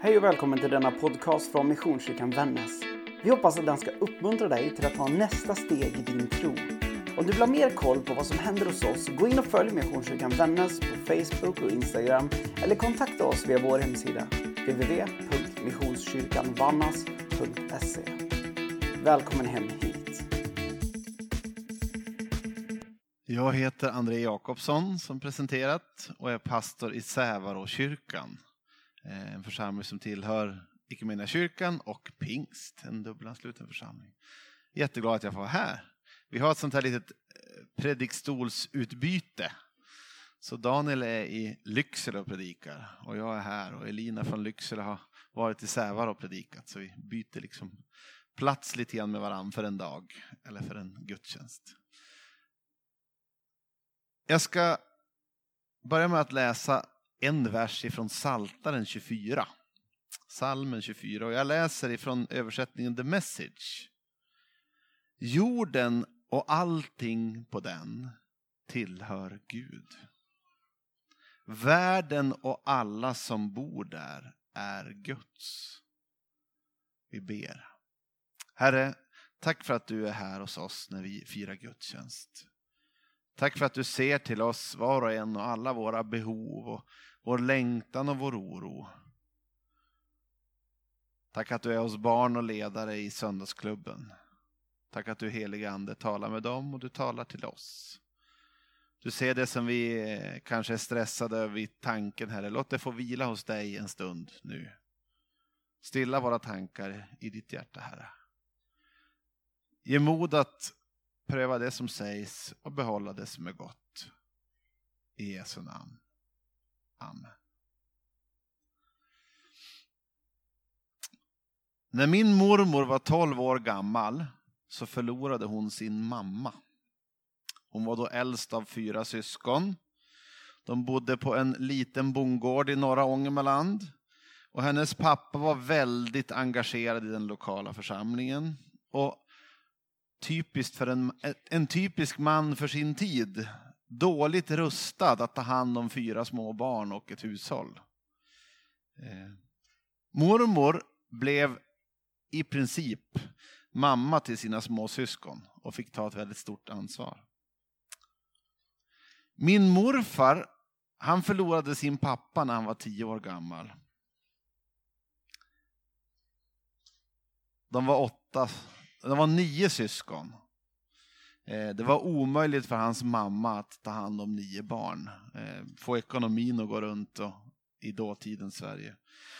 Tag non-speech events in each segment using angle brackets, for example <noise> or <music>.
Hej och välkommen till denna podcast från Missionskyrkan Vännäs. Vi hoppas att den ska uppmuntra dig till att ta nästa steg i din tro. Om du vill ha mer koll på vad som händer hos oss, gå in och följ Missionskyrkan Vännäs på Facebook och Instagram eller kontakta oss via vår hemsida www.missionskyrkanvannas.se. Välkommen hem hit. Jag heter André Jakobsson som presenterat och är pastor i Sävaråkyrkan. Eh, en församling som tillhör kyrkan och Pingst, en dubbelansluten församling. Jätteglad att jag får vara här. Vi har ett sånt här litet eh, predikstolsutbyte. Så Daniel är i Lycksele och predikar och jag är här och Elina från Lycksele har varit i Sävar och predikat. Så vi byter liksom plats lite grann med varandra för en dag eller för en gudstjänst. Jag ska börja med att läsa en vers ifrån Saltaren 24. Salmen 24 och jag läser ifrån översättningen The Message. Jorden och allting på den tillhör Gud. Världen och alla som bor där är Guds. Vi ber. Herre, tack för att du är här hos oss när vi firar gudstjänst. Tack för att du ser till oss var och en och alla våra behov och vår längtan och vår oro. Tack att du är hos barn och ledare i söndagsklubben. Tack att du helige Ande talar med dem och du talar till oss. Du ser det som vi eh, kanske är stressade över i tanken, Herre. Låt det få vila hos dig en stund nu. Stilla våra tankar i ditt hjärta, Herre. Ge mod att pröva det som sägs och behålla det som är gott. I Jesu namn. Amen. När min mormor var 12 år gammal så förlorade hon sin mamma. Hon var då äldst av fyra syskon. De bodde på en liten bondgård i norra Ångermanland. Och hennes pappa var väldigt engagerad i den lokala församlingen. Och typiskt för en, en typisk man för sin tid. Dåligt rustad att ta hand om fyra små barn och ett hushåll. Eh. Mormor blev i princip mamma till sina småsyskon och fick ta ett väldigt stort ansvar. Min morfar, han förlorade sin pappa när han var tio år gammal. De var åtta, de var nio syskon. Eh, det var omöjligt för hans mamma att ta hand om nio barn. Eh, få ekonomin att gå runt och, i dåtidens Sverige.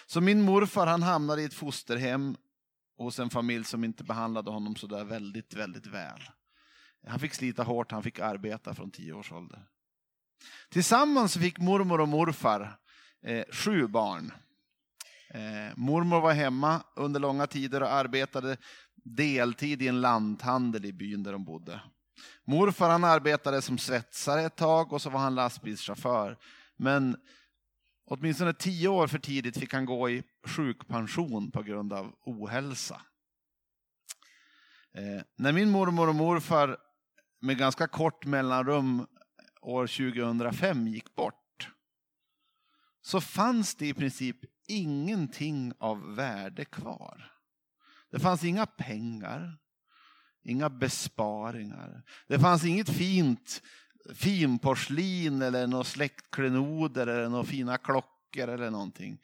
Så min morfar han hamnade i ett fosterhem hos en familj som inte behandlade honom så där väldigt, väldigt väl. Han fick slita hårt, han fick arbeta från tio års ålder. Tillsammans fick mormor och morfar eh, sju barn. Eh, mormor var hemma under långa tider och arbetade deltid i en lanthandel i byn där de bodde. Morfar han arbetade som svetsare ett tag och så var han lastbilschaufför. Men åtminstone tio år för tidigt fick han gå i sjukpension på grund av ohälsa. Eh, när min mormor och morfar med ganska kort mellanrum år 2005 gick bort så fanns det i princip ingenting av värde kvar. Det fanns inga pengar, inga besparingar. Det fanns inget fint finporslin eller några släktklenoder eller några fina klockor eller någonting.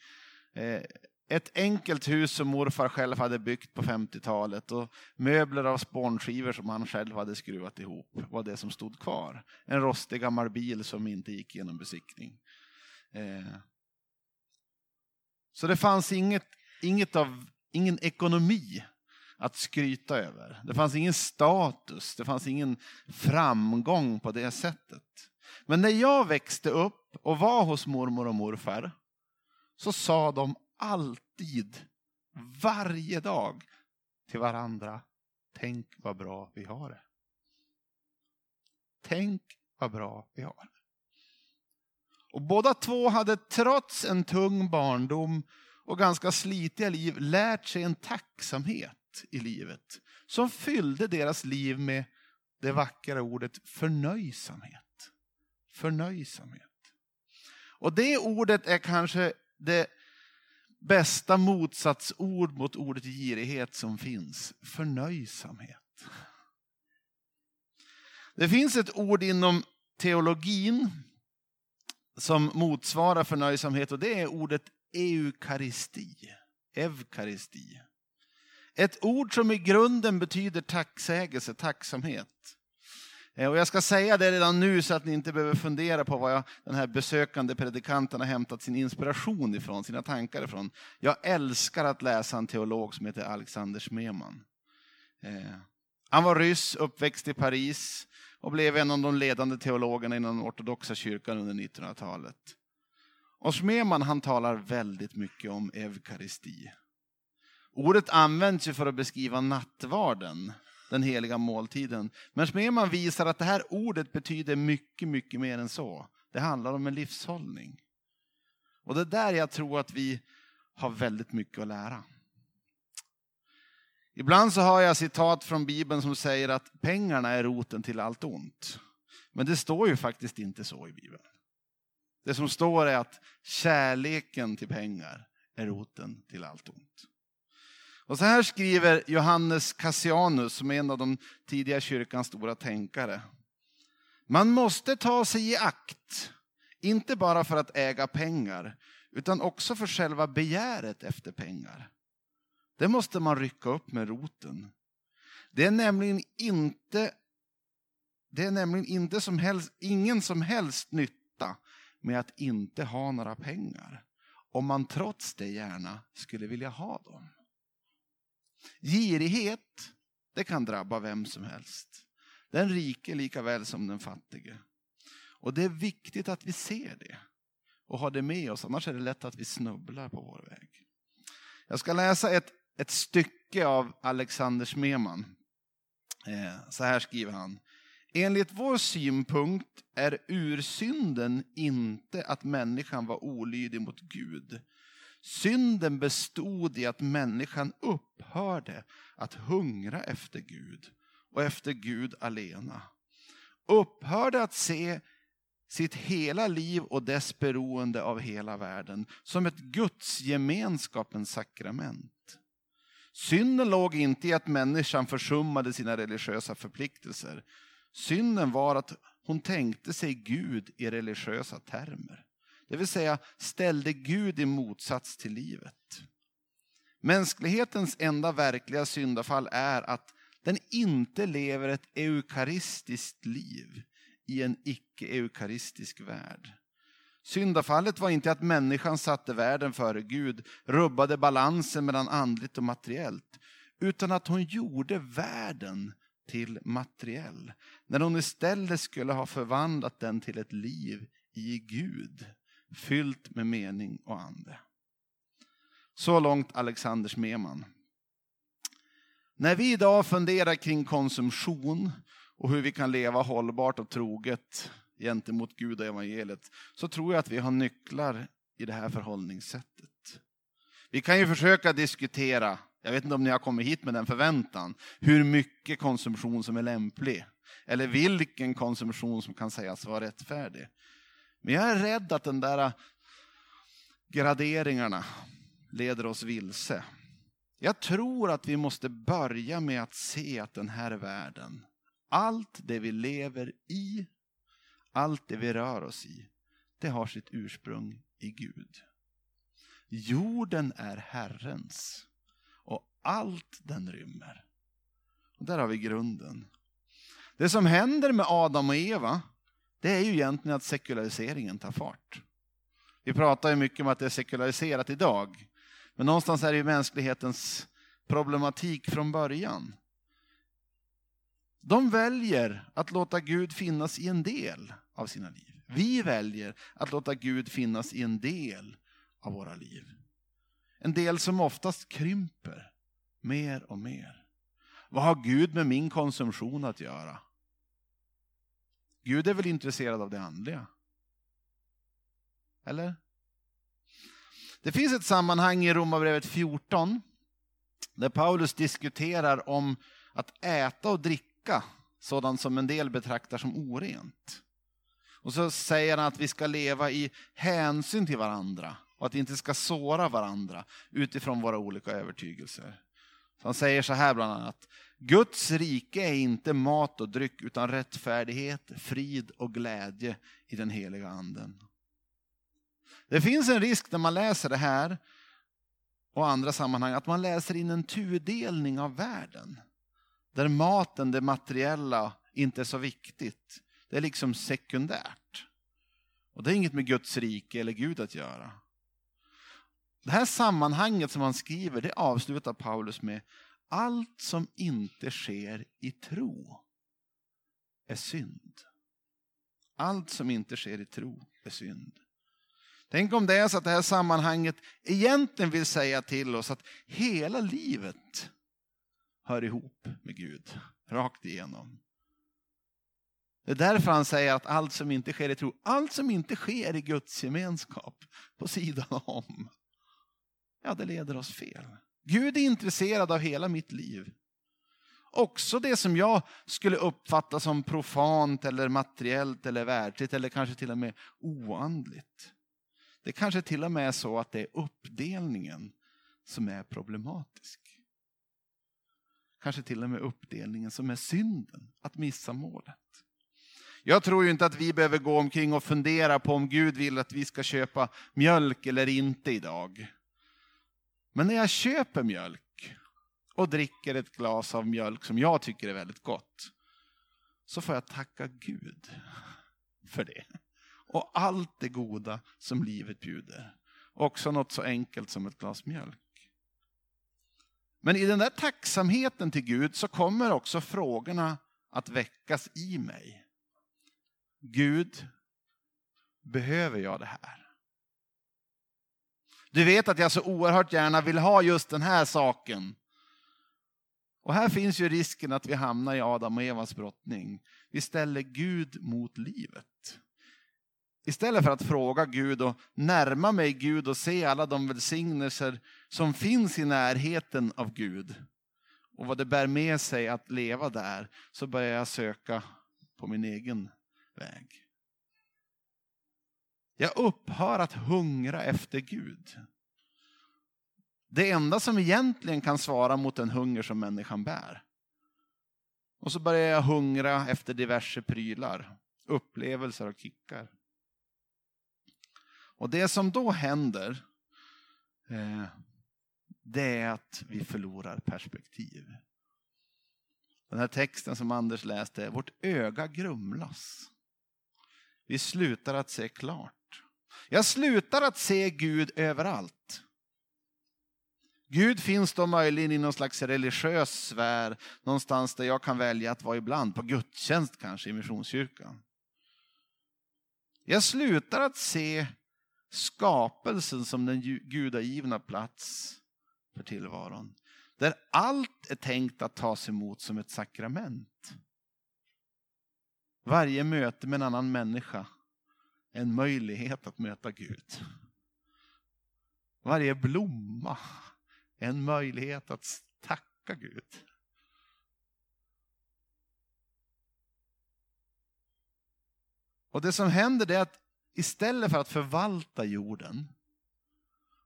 Eh, ett enkelt hus som morfar själv hade byggt på 50-talet och möbler av spånskivor som han själv hade skruvat ihop var det som stod kvar. En rostig gammal bil som inte gick genom besiktning. Eh, så det fanns inget, inget av, ingen ekonomi att skryta över. Det fanns ingen status, det fanns ingen framgång på det sättet. Men när jag växte upp och var hos mormor och morfar så sa de alltid, varje dag till varandra, tänk vad bra vi har det. Tänk vad bra vi har det. Och båda två hade trots en tung barndom och ganska slitiga liv lärt sig en tacksamhet i livet som fyllde deras liv med det vackra ordet förnöjsamhet. Förnöjsamhet. Och det ordet är kanske det bästa motsatsord mot ordet girighet som finns. Förnöjsamhet. Det finns ett ord inom teologin som motsvarar förnöjsamhet och det är ordet eukaristi. Evkaristi. Ett ord som i grunden betyder tacksägelse, tacksamhet. Eh, och jag ska säga det redan nu så att ni inte behöver fundera på var jag, den här besökande predikanten har hämtat sin inspiration ifrån, sina tankar ifrån. Jag älskar att läsa en teolog som heter Alexander Smeman. Eh, han var ryss, uppväxt i Paris och blev en av de ledande teologerna inom den ortodoxa kyrkan under 1900-talet. Och Smeman han talar väldigt mycket om eukaristi. Ordet används ju för att beskriva nattvarden, den heliga måltiden. Men Smeman visar att det här ordet betyder mycket, mycket mer än så. Det handlar om en livshållning. Och det är där jag tror att vi har väldigt mycket att lära. Ibland så har jag citat från Bibeln som säger att pengarna är roten till allt ont. Men det står ju faktiskt inte så i Bibeln. Det som står är att kärleken till pengar är roten till allt ont. Och så här skriver Johannes Cassianus, som är en av de tidiga kyrkans stora tänkare. Man måste ta sig i akt, inte bara för att äga pengar, utan också för själva begäret efter pengar. Det måste man rycka upp med roten. Det är nämligen inte, det är nämligen inte som helst, ingen som helst nytta med att inte ha några pengar, om man trots det gärna skulle vilja ha dem. Girighet, det kan drabba vem som helst. Den rike lika väl som den fattige. Och det är viktigt att vi ser det och har det med oss, annars är det lätt att vi snubblar på vår väg. Jag ska läsa ett, ett stycke av Alexander Smeman. Eh, så här skriver han. Enligt vår synpunkt är ursynden inte att människan var olydig mot Gud, Synden bestod i att människan upphörde att hungra efter Gud och efter Gud alena. Upphörde att se sitt hela liv och dess beroende av hela världen som ett Guds gemenskapens sakrament. Synden låg inte i att människan försummade sina religiösa förpliktelser. Synden var att hon tänkte sig Gud i religiösa termer. Det vill säga ställde Gud i motsats till livet. Mänsklighetens enda verkliga syndafall är att den inte lever ett eukaristiskt liv i en icke-eukaristisk värld. Syndafallet var inte att människan satte världen före Gud, rubbade balansen mellan andligt och materiellt, utan att hon gjorde världen till materiell, när hon istället skulle ha förvandlat den till ett liv i Gud fyllt med mening och ande. Så långt Alexander Smeman. När vi idag funderar kring konsumtion och hur vi kan leva hållbart och troget gentemot Gud och evangeliet så tror jag att vi har nycklar i det här förhållningssättet. Vi kan ju försöka diskutera, jag vet inte om ni har kommit hit med den förväntan, hur mycket konsumtion som är lämplig. Eller vilken konsumtion som kan sägas vara rättfärdig. Men jag är rädd att den där graderingarna leder oss vilse. Jag tror att vi måste börja med att se att den här världen, allt det vi lever i, allt det vi rör oss i, det har sitt ursprung i Gud. Jorden är Herrens allt den rymmer. Och där har vi grunden. Det som händer med Adam och Eva det är ju egentligen att sekulariseringen tar fart. Vi pratar ju mycket om att det är sekulariserat idag. Men någonstans är det ju mänsklighetens problematik från början. De väljer att låta Gud finnas i en del av sina liv. Vi väljer att låta Gud finnas i en del av våra liv. En del som oftast krymper mer och mer. Vad har Gud med min konsumtion att göra? Gud är väl intresserad av det andliga? Eller? Det finns ett sammanhang i Romarbrevet 14 där Paulus diskuterar om att äta och dricka sådant som en del betraktar som orent. Och så säger han att vi ska leva i hänsyn till varandra och att vi inte ska såra varandra utifrån våra olika övertygelser. Han säger så här bland annat. Guds rike är inte mat och dryck utan rättfärdighet, frid och glädje i den heliga anden. Det finns en risk när man läser det här och andra sammanhang att man läser in en tudelning av världen. Där maten, det materiella, inte är så viktigt. Det är liksom sekundärt. Och det är inget med Guds rike eller Gud att göra. Det här sammanhanget som han skriver, det avslutar Paulus med allt som inte sker i tro är synd. Allt som inte sker i tro är synd. Tänk om det är så att det här sammanhanget egentligen vill säga till oss att hela livet hör ihop med Gud, rakt igenom. Det är därför han säger att allt som inte sker i tro, allt som inte sker i Guds gemenskap på sidan om, ja det leder oss fel. Gud är intresserad av hela mitt liv. Också det som jag skulle uppfatta som profant eller materiellt eller världsligt eller kanske till och med oandligt. Det kanske till och med är så att det är uppdelningen som är problematisk. Kanske till och med uppdelningen som är synden, att missa målet. Jag tror ju inte att vi behöver gå omkring och fundera på om Gud vill att vi ska köpa mjölk eller inte idag. Men när jag köper mjölk och dricker ett glas av mjölk som jag tycker är väldigt gott, så får jag tacka Gud för det. Och allt det goda som livet bjuder. Också något så enkelt som ett glas mjölk. Men i den där tacksamheten till Gud så kommer också frågorna att väckas i mig. Gud, behöver jag det här? Du vet att jag så oerhört gärna vill ha just den här saken. Och här finns ju risken att vi hamnar i Adam och Evas brottning. Vi ställer Gud mot livet. Istället för att fråga Gud och närma mig Gud och se alla de välsignelser som finns i närheten av Gud och vad det bär med sig att leva där, så börjar jag söka på min egen väg. Jag upphör att hungra efter Gud. Det enda som egentligen kan svara mot den hunger som människan bär. Och så börjar jag hungra efter diverse prylar, upplevelser och kickar. Och det som då händer, eh, det är att vi förlorar perspektiv. Den här texten som Anders läste, vårt öga grumlas. Vi slutar att se klart. Jag slutar att se Gud överallt. Gud finns då möjligen i någon slags religiös sfär, någonstans där jag kan välja att vara ibland, på gudstjänst kanske i Missionskyrkan. Jag slutar att se skapelsen som den gudagivna plats för tillvaron. Där allt är tänkt att tas emot som ett sakrament. Varje möte med en annan människa en möjlighet att möta Gud. Varje blomma är en möjlighet att tacka Gud. Och det som händer är att istället för att förvalta jorden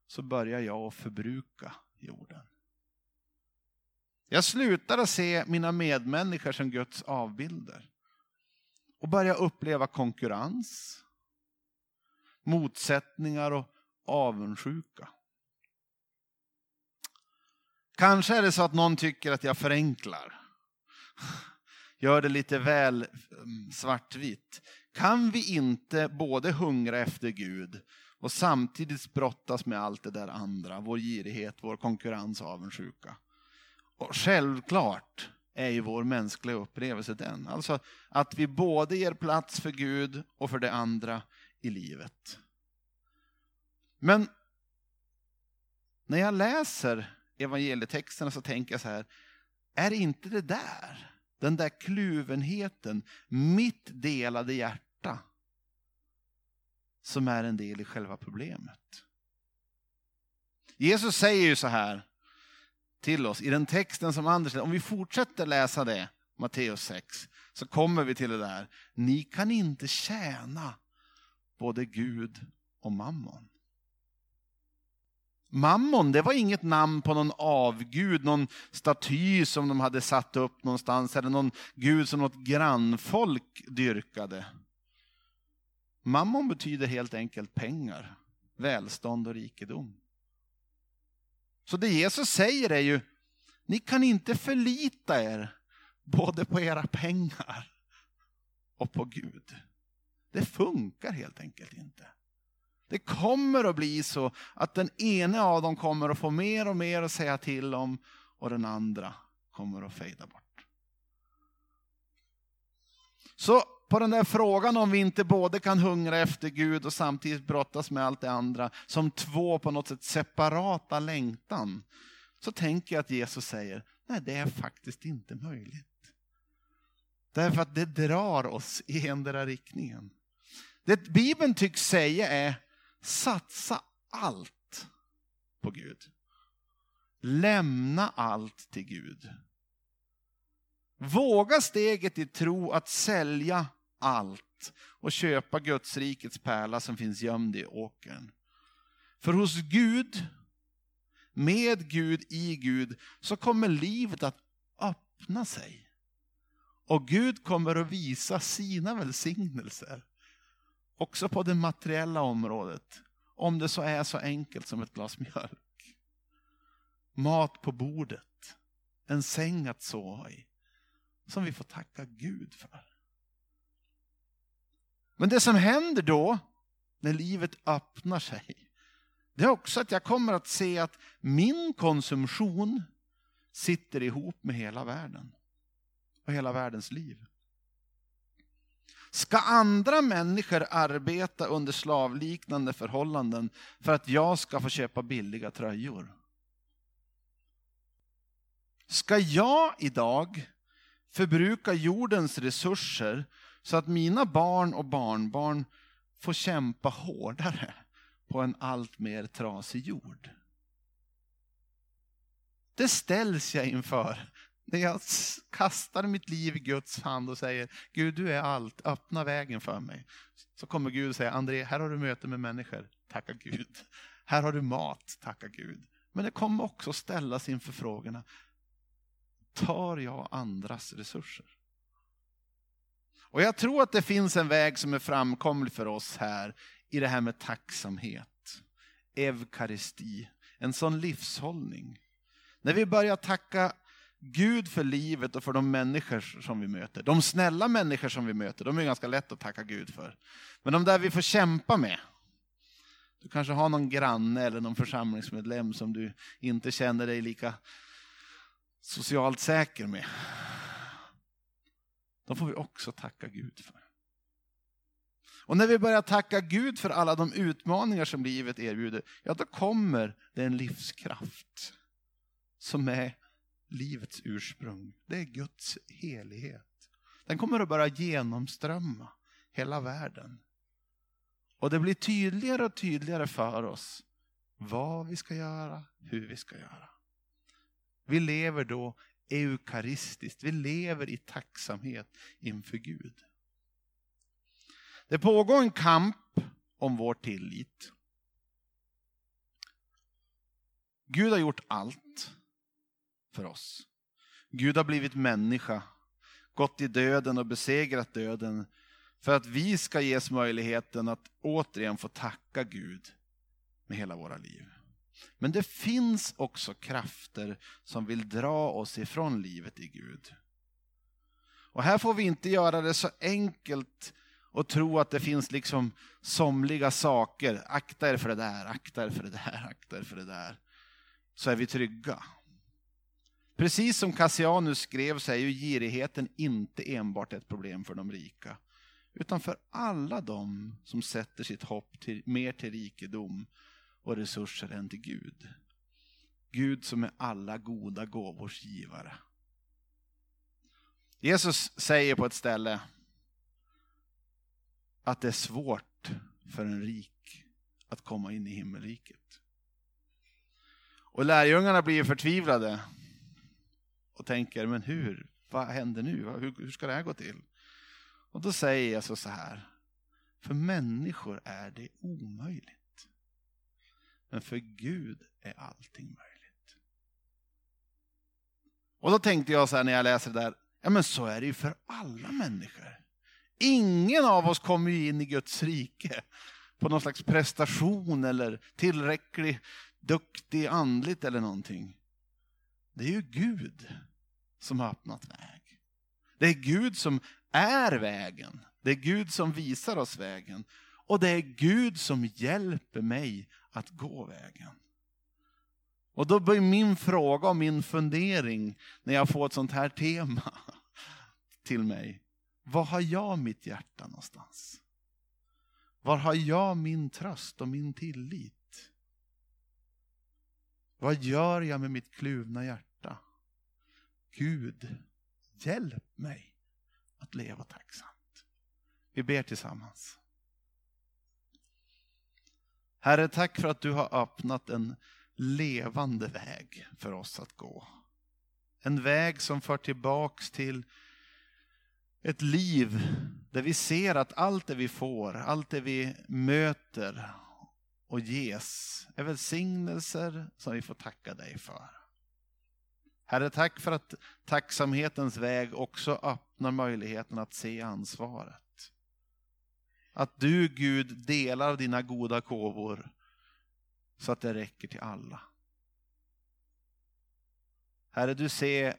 så börjar jag att förbruka jorden. Jag slutar att se mina medmänniskor som Guds avbilder och börjar uppleva konkurrens, motsättningar och avundsjuka. Kanske är det så att någon tycker att jag förenklar. <laughs> Gör det lite väl mm, svartvitt. Kan vi inte både hungra efter Gud och samtidigt brottas med allt det där andra, vår girighet, vår konkurrens och avundsjuka? Och självklart är ju vår mänskliga upplevelse den. Alltså att vi både ger plats för Gud och för det andra i livet. Men när jag läser evangelietexterna så tänker jag så här, är inte det där, den där kluvenheten, mitt delade hjärta, som är en del i själva problemet? Jesus säger ju så här till oss i den texten som Anders om vi fortsätter läsa det, Matteus 6, så kommer vi till det där. Ni kan inte tjäna både Gud och mammon. Mammon, det var inget namn på någon avgud, någon staty som de hade satt upp någonstans, eller någon gud som något grannfolk dyrkade. Mammon betyder helt enkelt pengar, välstånd och rikedom. Så det Jesus säger är ju, ni kan inte förlita er både på era pengar och på Gud. Det funkar helt enkelt inte. Det kommer att bli så att den ene av dem kommer att få mer och mer att säga till om och den andra kommer att fejda bort. Så på den där frågan om vi inte både kan hungra efter Gud och samtidigt brottas med allt det andra som två på något sätt separata längtan. Så tänker jag att Jesus säger, nej det är faktiskt inte möjligt. Därför att det drar oss i endera riktningen. Det Bibeln tycks säga är, satsa allt på Gud. Lämna allt till Gud. Våga steget i tro att sälja allt och köpa Guds rikets pärla som finns gömd i åkern. För hos Gud, med Gud, i Gud, så kommer livet att öppna sig. Och Gud kommer att visa sina välsignelser. Också på det materiella området. Om det så är så enkelt som ett glas mjölk. Mat på bordet. En säng att sova i. Som vi får tacka Gud för. Men det som händer då, när livet öppnar sig, det är också att jag kommer att se att min konsumtion sitter ihop med hela världen och hela världens liv. Ska andra människor arbeta under slavliknande förhållanden för att jag ska få köpa billiga tröjor? Ska jag idag förbruka jordens resurser så att mina barn och barnbarn får kämpa hårdare på en allt mer trasig jord? Det ställs jag inför när jag kastar mitt liv i Guds hand och säger Gud du är allt, öppna vägen för mig. Så kommer Gud säga André, här har du möte med människor, tacka Gud. Här har du mat, tacka Gud. Men det kommer också ställas inför frågorna, tar jag andras resurser? Och jag tror att det finns en väg som är framkomlig för oss här i det här med tacksamhet, eukaristi, en sån livshållning. När vi börjar tacka Gud för livet och för de människor som vi möter. De snälla människor som vi möter, de är ganska lätt att tacka Gud för. Men de där vi får kämpa med. Du kanske har någon granne eller någon församlingsmedlem som du inte känner dig lika socialt säker med. De får vi också tacka Gud för. Och när vi börjar tacka Gud för alla de utmaningar som livet erbjuder, ja då kommer det en livskraft som är livets ursprung. Det är Guds helighet. Den kommer att börja genomströmma hela världen. Och det blir tydligare och tydligare för oss vad vi ska göra, hur vi ska göra. Vi lever då eukaristiskt, vi lever i tacksamhet inför Gud. Det pågår en kamp om vår tillit. Gud har gjort allt för oss. Gud har blivit människa, gått i döden och besegrat döden för att vi ska ges möjligheten att återigen få tacka Gud med hela våra liv. Men det finns också krafter som vill dra oss ifrån livet i Gud. Och här får vi inte göra det så enkelt och tro att det finns liksom somliga saker. Akta er för det där, akta er för det där, akta er för det där. Så är vi trygga. Precis som Cassianus skrev så är ju girigheten inte enbart ett problem för de rika, utan för alla de som sätter sitt hopp till, mer till rikedom och resurser än till Gud. Gud som är alla goda gåvors givare. Jesus säger på ett ställe att det är svårt för en rik att komma in i himmelriket. Och lärjungarna blir förtvivlade och tänker, men hur vad händer nu? Hur, hur ska det här gå till? Och då säger jag så här. För människor är det omöjligt. Men för Gud är allting möjligt. Och då tänkte jag så här när jag läser det där. Ja men så är det ju för alla människor. Ingen av oss kommer ju in i Guds rike på någon slags prestation eller tillräcklig duktig andligt eller någonting. Det är ju Gud som har öppnat väg. Det är Gud som är vägen. Det är Gud som visar oss vägen. Och det är Gud som hjälper mig att gå vägen. Och då blir min fråga och min fundering när jag får ett sånt här tema <laughs> till mig. Var har jag mitt hjärta någonstans? Var har jag min tröst och min tillit? Vad gör jag med mitt kluvna hjärta? Gud, hjälp mig att leva tacksamt. Vi ber tillsammans. Herre, tack för att du har öppnat en levande väg för oss att gå. En väg som för tillbaks till ett liv där vi ser att allt det vi får, allt det vi möter och ges är välsignelser som vi får tacka dig för. Herre, tack för att tacksamhetens väg också öppnar möjligheten att se ansvaret. Att du, Gud, delar dina goda gåvor så att det räcker till alla. Herre, du ser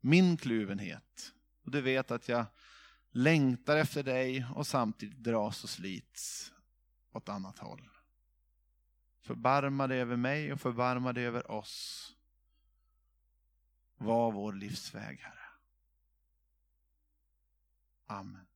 min kluvenhet och du vet att jag längtar efter dig och samtidigt dras och slits åt annat håll. Förbarma dig över mig och förbarma dig över oss. Var vår livsväg, Herre. Amen.